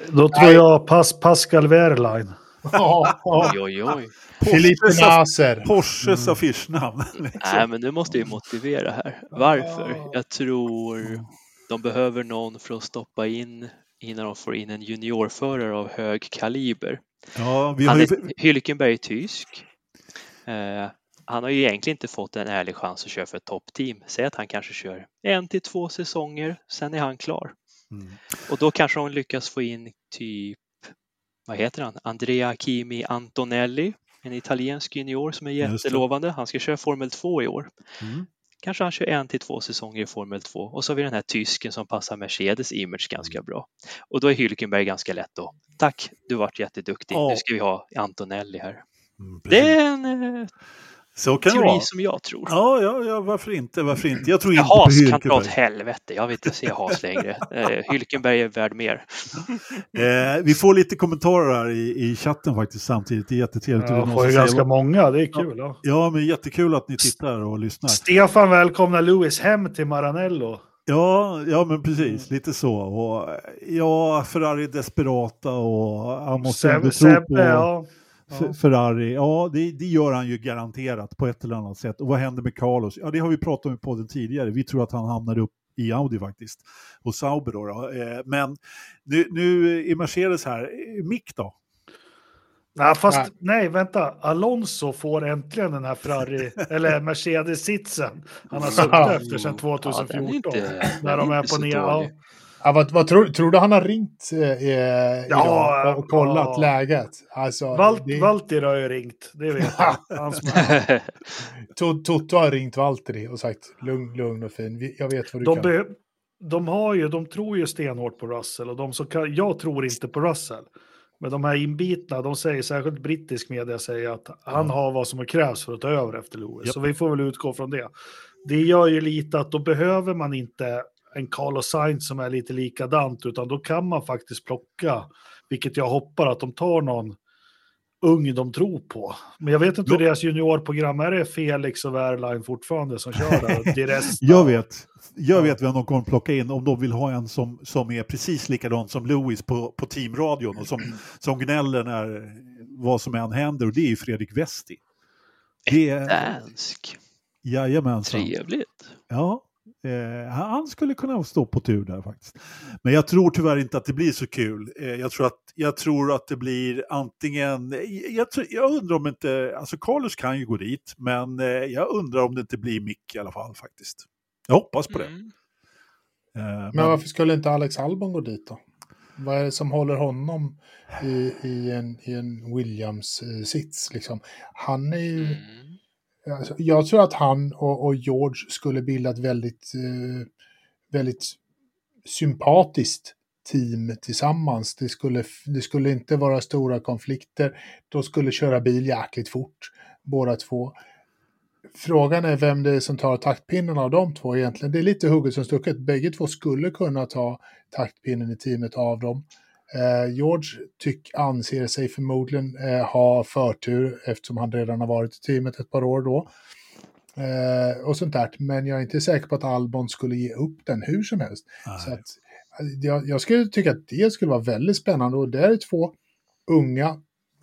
Då tror Nej. jag Pas Pascal Wehrlein. Ja, ja. Oj, oj, oj. Porsches, aff- Nasser. Porsches affischnamn. liksom. Nej, men nu måste jag motivera här. Varför? Jag tror de behöver någon för att stoppa in innan de får in en juniorförare av hög kaliber. Ja, vi har ju... är, Hülkenberg är tysk. Eh, han har ju egentligen inte fått en ärlig chans att köra för ett toppteam. Säg att han kanske kör en till två säsonger, sen är han klar. Mm. Och då kanske de lyckas få in typ, vad heter han, Andrea Kimi Antonelli, en italiensk junior som är jättelovande. Han ska köra Formel 2 i år. Mm. Kanske han kör en till två säsonger i Formel 2 och så har vi den här tysken som passar Mercedes image ganska bra. Och då är Hülkenberg ganska lätt då. Tack, du varit jätteduktig. Ja. Nu ska vi ha Antonelli här. Mm, Det är en eh, Så kan det teori vara. som jag tror. Ja, ja, ja, varför inte? Varför inte? Jag tror inte Haas på kan dra åt helvete. Jag vill inte se Haas längre. Eh, Hülkenberg är värd mer. Eh, vi får lite kommentarer här i, i chatten faktiskt samtidigt. Det är jättetrevligt. Det är Jag får ju ganska många, det är kul. Ja. Ja, men jättekul att ni tittar och lyssnar. Stefan välkomnar Lewis hem till Maranello. Ja, ja men precis. Lite så. Och, ja, Ferrari är desperata och han måste ändå tro Sebbe, på ja. F- Ferrari. Ja, det, det gör han ju garanterat på ett eller annat sätt. Och vad händer med Carlos? Ja, det har vi pratat om i podden tidigare. Vi tror att han hamnar upp i Audi faktiskt. Och Sauber då. då. Eh, Men nu, nu är Mercedes här. Eh, Mick då? Nej, fast Nej. nej. vänta. Alonso får äntligen den här Ferrari, eller Mercedes-sitsen. Han har suttit Ja. efter sedan Ja, den 2014. är inte, när de är på ner. Ja. Ja, vad, vad tror, tror du han har ringt eh, idag och kollat ja. läget? Alltså, Valt, det- Valtteri har ju ringt, det vet jag. Toto har ringt Valtteri och sagt lugn, lugn och fin. Jag vet vad du de, kan. be, de, har ju, de tror ju stenhårt på Russell och de som kan, jag tror inte på Russell. Men de här inbitna, de säger, särskilt brittisk media säger att han har vad som krävs för att ta över efter Lewis. Japp. Så vi får väl utgå från det. Det gör ju lite att då behöver man inte en Carlos Sainz som är lite likadant, utan då kan man faktiskt plocka, vilket jag hoppas att de tar någon ung de tror på. Men jag vet inte hur deras juniorprogram är. det Felix och Wehrlein fortfarande som kör där? jag vet. Jag vet vem de kommer att plocka in om de vill ha en som, som är precis likadan som Louis på, på teamradion och som, som gnäller när vad som än händer och det är ju Fredrik Westi. Det är... Dansk. Jajamensan. Trevligt. Ja, Eh, han skulle kunna stå på tur där faktiskt. Men jag tror tyvärr inte att det blir så kul. Eh, jag, tror att, jag tror att det blir antingen, jag, jag undrar om inte, alltså Carlos kan ju gå dit, men eh, jag undrar om det inte blir Mick i alla fall faktiskt. Jag hoppas på det. Mm. Eh, men, men varför skulle inte Alex Albon gå dit då? Vad är det som håller honom i, i en, i en Williams-sits? Eh, liksom? Han är ju... Mm Alltså, jag tror att han och, och George skulle bilda ett väldigt, eh, väldigt sympatiskt team tillsammans. Det skulle, det skulle inte vara stora konflikter. De skulle köra bil jäkligt fort, båda två. Frågan är vem det är som tar taktpinnen av de två egentligen. Det är lite hugget som stucket. Bägge två skulle kunna ta taktpinnen i teamet av dem. Eh, George tyck, anser sig förmodligen eh, ha förtur eftersom han redan har varit i teamet ett par år då. Eh, och sånt där. Men jag är inte säker på att Albon skulle ge upp den hur som helst. Så att, jag, jag skulle tycka att det skulle vara väldigt spännande och det är två unga,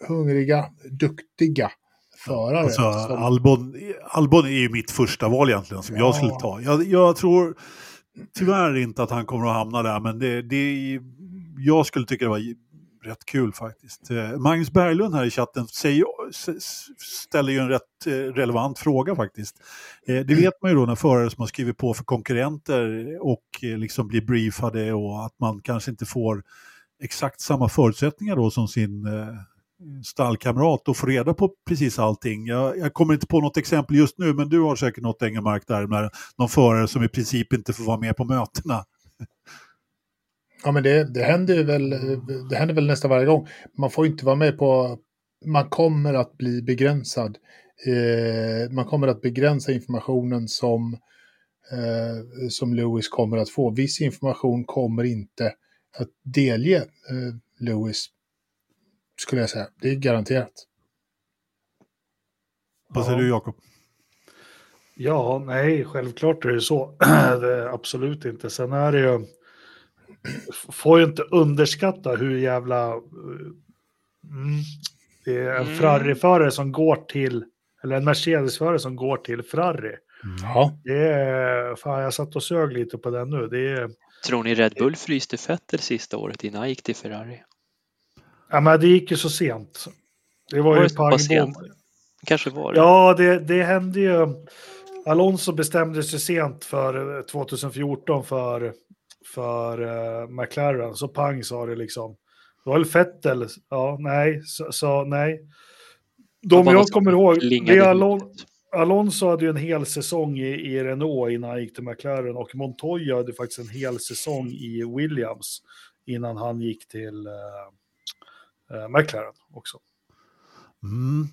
hungriga, duktiga förare. Alltså, som... Albon, Albon är ju mitt första val egentligen som ja. jag skulle ta. Jag, jag, tror tyvärr inte att han kommer att hamna där, men det, det jag skulle tycka det var rätt kul faktiskt. Eh, Magnus Berglund här i chatten säger, ställer ju en rätt eh, relevant fråga faktiskt. Eh, det vet man ju då när förare som har skrivit på för konkurrenter och liksom blir briefade och att man kanske inte får exakt samma förutsättningar då som sin stallkamrat och få reda på precis allting. Jag, jag, kommer inte på något exempel just nu, men du har säkert något Engelmark där med någon förare som i princip inte får vara med på mötena. Ja, men det, det, händer väl, det händer väl nästan varje gång. Man får inte vara med på... Man kommer att bli begränsad. Eh, man kommer att begränsa informationen som, eh, som Lewis kommer att få. Viss information kommer inte att delge eh, Lewis, skulle jag säga. Det är garanterat. Vad säger du, Jakob? Ja, nej, självklart är det så. det är absolut inte. Sen är det ju får ju inte underskatta hur jävla... Mm, det är en mm. Ferrari-förare som går till, eller en Mercedes-förare som går till Ferrari. Ja. Det är, fan jag satt och sög lite på den nu. Det är, Tror ni Red Bull fryste Vettel sista året innan han gick till Ferrari? Ja, men det gick ju så sent. Det var, var ju pang Kanske var det. Ja, det, det hände ju. Alonso bestämde sig sent för 2014 för för uh, McLaren, så pang sa det liksom. Det var väl Fettel, ja, nej, så, så nej. De jag kommer ihåg, det Alon Alonso hade ju en hel säsong i, i Renault innan han gick till McLaren och Montoya hade faktiskt en hel säsong i Williams innan han gick till uh, uh, McLaren också. Mm.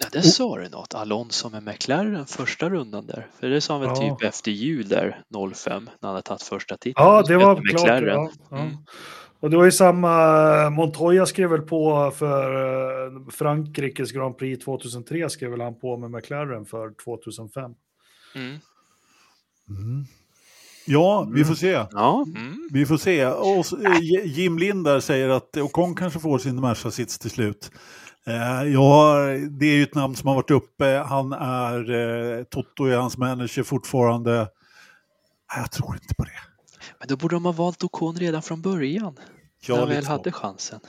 Ja, det sa du något. Alonso med McLaren första rundan där. För det sa han väl ja. typ efter jul där 05 när han hade tagit första titeln. Ja, det var klart. Ja, ja. Mm. Och det var ju samma, Montoya skrev väl på för eh, Frankrikes Grand Prix 2003 skrev väl han på med McLaren för 2005. Mm. Mm. Ja, vi får se. Ja. Mm. Vi får se. Och eh, Jim Lind säger att Ocon kanske får sin Merca-sits till slut. Eh, ja, det är ju ett namn som har varit uppe. Han är, eh, Toto är hans manager fortfarande. Jag tror inte på det. Men då borde de ha valt Ocon redan från början. Ja, när de väl hade chansen.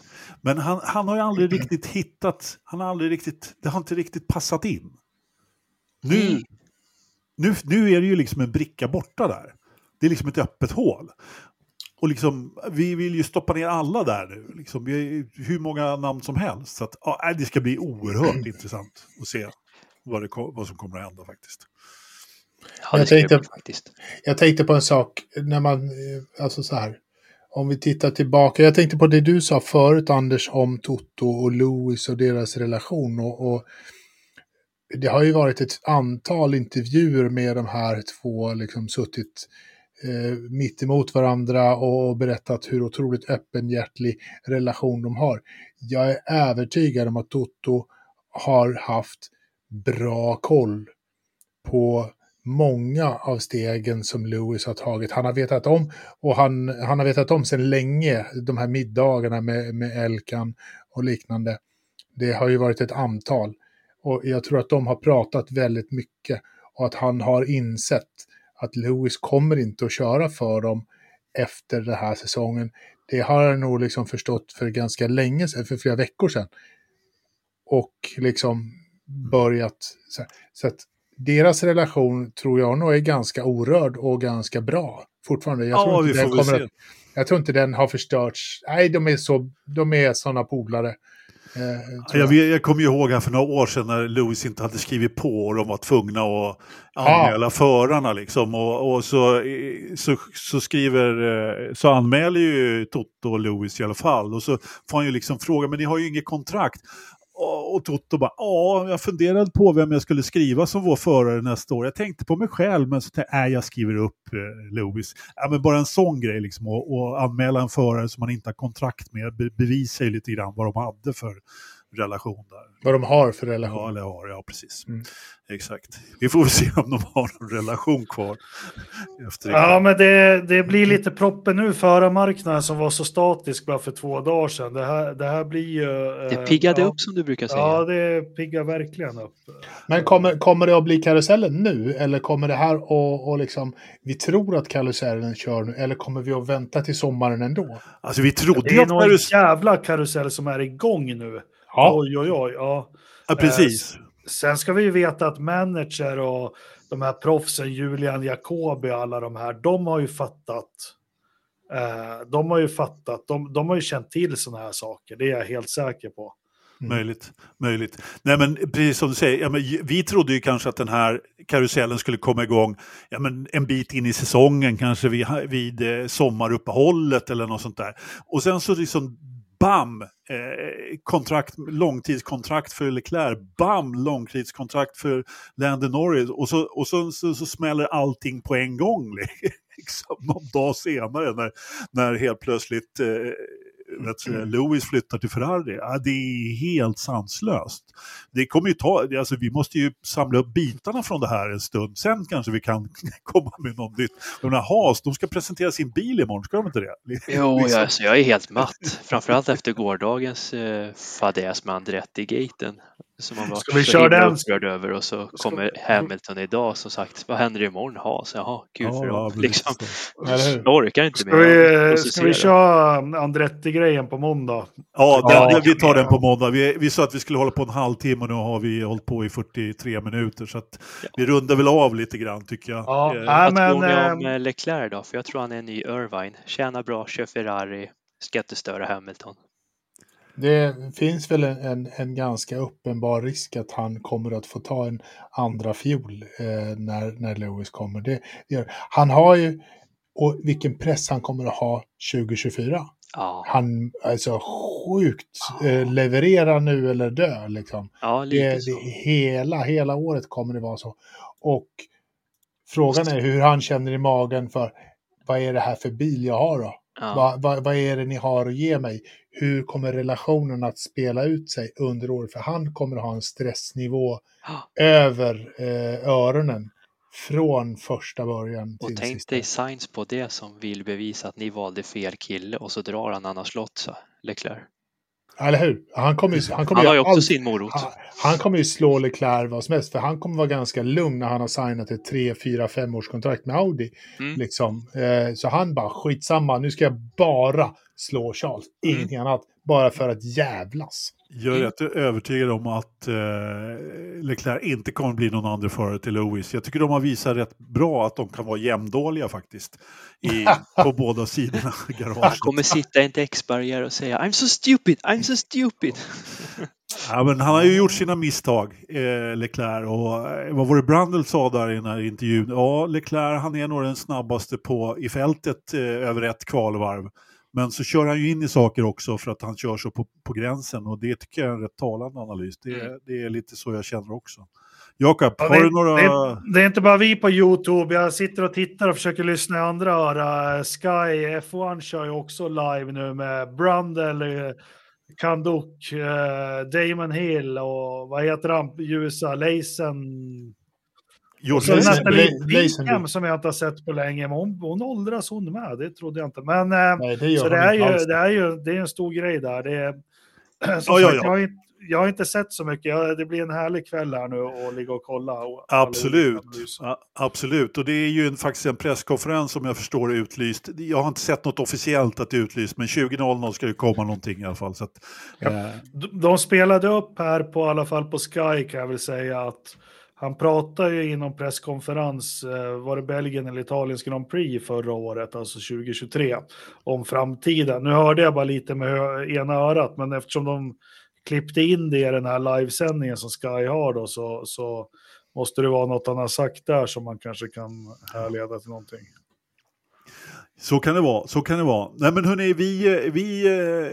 Men han, han har ju aldrig riktigt hittat, han har aldrig riktigt, det har inte riktigt passat in. Nu, mm. nu, nu är det ju liksom en bricka borta där. Det är liksom ett öppet hål. Och liksom, vi vill ju stoppa ner alla där nu. Liksom, vi hur många namn som helst. Så att, ja, det ska bli oerhört mm. intressant att se vad, det, vad som kommer att hända faktiskt. Ja, jag, tänkte, jag tänkte på en sak, när man, eh, alltså så här, om vi tittar tillbaka, jag tänkte på det du sa förut Anders om Toto och Louis och deras relation. Och, och det har ju varit ett antal intervjuer med de här två, liksom suttit eh, mitt emot varandra och berättat hur otroligt öppenhjärtig relation de har. Jag är övertygad om att Toto har haft bra koll på många av stegen som Lewis har tagit. Han har vetat om, och han, han har vetat om sedan länge, de här middagarna med, med Elkan och liknande. Det har ju varit ett antal. Och jag tror att de har pratat väldigt mycket och att han har insett att Lewis kommer inte att köra för dem efter den här säsongen. Det har han nog liksom förstått för ganska länge sedan, för flera veckor sedan. Och liksom börjat. Så, så att deras relation tror jag nog är ganska orörd och ganska bra fortfarande. Jag tror, ja, inte den kommer att, jag tror inte den har förstörts. Nej, de är, så, de är sådana polare. Eh, jag, jag kommer ihåg här för några år sedan när Lewis inte hade skrivit på och de var tvungna att anmäla ah. förarna. Liksom. Och, och så, så, så, skriver, eh, så anmäler ju Toto och Lewis i alla fall. Och så får han ju liksom fråga, men ni har ju inget kontrakt. Och Toto bara, ja, jag funderade på vem jag skulle skriva som vår förare nästa år. Jag tänkte på mig själv, men så tänkte jag, äh, jag skriver upp eh, Lewis. Ja, men bara en sån grej, liksom, och, och anmäla en förare som man inte har kontrakt med, be, bevisar ju lite grann vad de hade för relation där. Vad de har för relation. Ja, eller har, ja precis. Mm. Exakt. Vi får väl se om de har någon relation kvar. Efter ja, men det, det blir lite proppen nu, förarmarknaden som var så statisk bara för två dagar sedan. Det här, det här blir ju... Det piggade ja, upp som du brukar säga. Ja, det piggar verkligen upp. Men kommer, kommer det att bli karusellen nu? Eller kommer det här att och liksom, vi tror att karusellen kör nu, eller kommer vi att vänta till sommaren ändå? Alltså vi trodde det är någon karus... jävla karusell som är igång nu. Ja. Oj, oj, oj. Ja, ja precis. Eh, sen ska vi ju veta att manager och de här proffsen, Julian Jacobi och alla de här, de har ju fattat. Eh, de har ju fattat, de, de har ju känt till sådana här saker, det är jag helt säker på. Mm. Möjligt, möjligt. Nej men precis som du säger, ja, men vi trodde ju kanske att den här karusellen skulle komma igång ja, men en bit in i säsongen, kanske vid, vid eh, sommaruppehållet eller något sånt där. Och sen så liksom bam, eh, kontrakt, långtidskontrakt för Leclerc, bam, långtidskontrakt för Landon Norris och så, och så, så, så smäller allting på en gång. liksom, någon dag senare när, när helt plötsligt eh, vet, mm. Lewis flyttar till Ferrari. Ja, det är helt sanslöst. Det kommer ju ta, alltså, vi måste ju samla upp bitarna från det här en stund. Sen kanske vi kan komma med något nytt. De här Haas, de ska presentera sin bil imorgon, ska de inte det? Jo, liksom. alltså, jag är helt matt. Framförallt efter gårdagens eh, fadäs med Andretti-gaten. Som man var Ska vi köra den? upprörd över och så Ska... kommer Hamilton idag som sagt, vad händer imorgon? Haas? Jaha, kul ja, för dem. Ja, liksom. Jag orkar inte ska mer. Vi, ska vi köra Andretti-grejen på måndag? Ja, den, ja, vi tar den på måndag. Vi, vi sa att vi skulle hålla på en halvtimme och nu har vi hållit på i 43 minuter. Så att vi rundar väl av lite grann tycker jag. Ja, eh, vad men, tror ni om äh... Leclerc då? För jag tror han är en ny Irvine. Tjänar bra, kör Ferrari, ska inte störa Hamilton. Det finns väl en, en, ganska uppenbar risk att han kommer att få ta en andra fjol eh, när, när Lewis kommer. Det, det han har ju, och vilken press han kommer att ha 2024. Ja. Han, alltså sjukt, eh, leverera nu eller dö liksom. Ja, det. Det, hela, hela året kommer det vara så. Och frågan är hur han känner i magen för vad är det här för bil jag har då? Ja. Vad, vad, vad, är det ni har att ge mig? Hur kommer relationen att spela ut sig under året? För han kommer ha en stressnivå ja. över eh, öronen från första början till Och tänk sista. dig Sainz på det som vill bevisa att ni valde fel kille och så drar han annars Lotsa, Leclerc. Eller hur? Han, kommer ju, han, kommer han har ju också allt, sin morot. Han, han, kommer ju slå Leclerc vad som helst, för han kommer vara ganska lugn när han har signat ett 3, 4, 5 års kontrakt med Audi. Mm. Liksom. Eh, så han bara, skitsamma, nu ska jag bara slå Charles, mm. ingenting annat, bara för att jävlas. Jag är rätt övertygad om att eh, Leclerc inte kommer bli någon andra förare till Lewis. Jag tycker de har visat rätt bra att de kan vara jämndåliga faktiskt. I, på båda sidorna garaget. Han kommer sitta i en däcksbarriär och säga I'm so stupid, I'm so stupid. Ja, men han har ju gjort sina misstag, eh, Leclerc. Och eh, vad var det Brundle sa där i den här intervjun? Ja, Leclerc han är nog den snabbaste på, i fältet eh, över ett kvalvarv. Men så kör han ju in i saker också för att han kör så på, på gränsen och det tycker jag är en rätt talande analys. Det, mm. det är lite så jag känner också. Jakob, Ja, har det, du några... det, det är inte bara vi på YouTube. Jag sitter och tittar och försöker lyssna i andra öra. Sky F1 kör ju också live nu med Brundle, eh, Kanduk, eh, Damon Hill och vad heter han? Ljusa, Leisen. Och så? Nathalie. Pinkham som jag inte har sett på länge. Men hon, hon åldras hon med, det trodde jag inte. Men Nej, det så är, ju, alls. det är ju det är en stor grej där. Det är, som Ja, ja. Jag, har inte, jag har inte sett så mycket. Jag, det blir en härlig kväll här nu och ligga och kolla. Och, Absolut. Ja, absolut. Och det är ju en, faktiskt en presskonferens som jag förstår är utlyst. Jag har inte sett något officiellt att det är utlyst, men 20.00 ska det komma någonting i alla fall. Så att, eh, De- De spelade upp här på i alla fall på Sky kan jag väl säga att han pratade ju inom presskonferens, eh, var det Belgien eller Italiens Grand Prix förra året, alltså 2023, om framtiden. Nu hörde jag bara lite med ena örat, men eftersom de klippte in det i den här livesändningen som Sky har då, så, så måste det vara något han har sagt där som man kanske kan härleda till någonting. Så kan det vara. Så kan det vara. Nej men hörni, vi, vi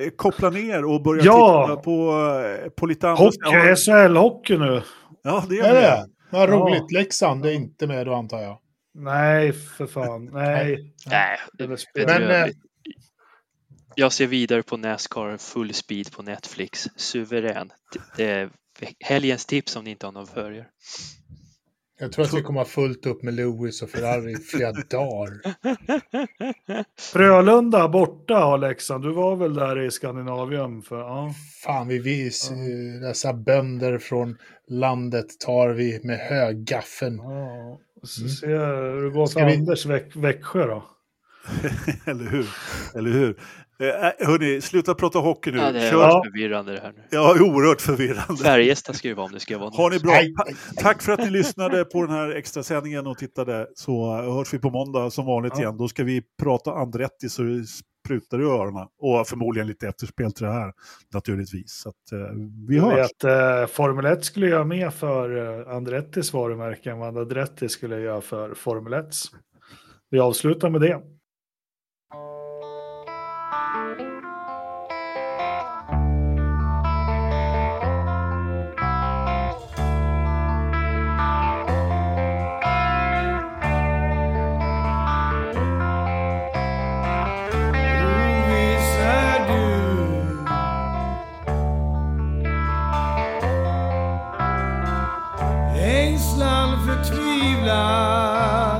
eh, kopplar ner och börjar Ja! titta på, eh, på lite andra... Hockey, SHL-hockey nu. Ja, det Är är det. Ja. roligt. Leksand är inte med då antar jag. Nej, för fan. Nej. Nej. Men, bedrövligt. Jag ser vidare på Nascar Full Speed på Netflix. Suverän. Det är helgens tips om ni inte har någon följare. Jag tror att vi kommer ha fullt upp med Lewis och Ferrari i flera dagar. Frölunda borta har Leksand. Du var väl där i Skandinavien? För, ja. Fan, vi vis, eh, dessa bönder från landet tar vi med högaffeln. Ja. Så Mm. Se hur det går för vi- Anders Väx- Växjö då. Eller hur? Eller hur? Eh, hörni, sluta prata hockey nu. Ja, det är Kör. Förvirrande det här nu. Ja, oerhört förvirrande. Färjestad ska det vara om det ska vara Har ni något. bra? Tack för att ni lyssnade på den här extra sändningen och tittade. Så eh, hörs vi på måndag som vanligt Ja. igen. Då ska vi prata Andretti så det sprutar i öronen. Och förmodligen lite efterspel till det här naturligtvis. Så att, eh, vi Jag hörs. vet, eh, Formel 1 skulle göra mer för eh, Andrettis varumärke än vad Andretti skulle göra för Formel 1. Vi avslutar med det. känslan förtvivlar.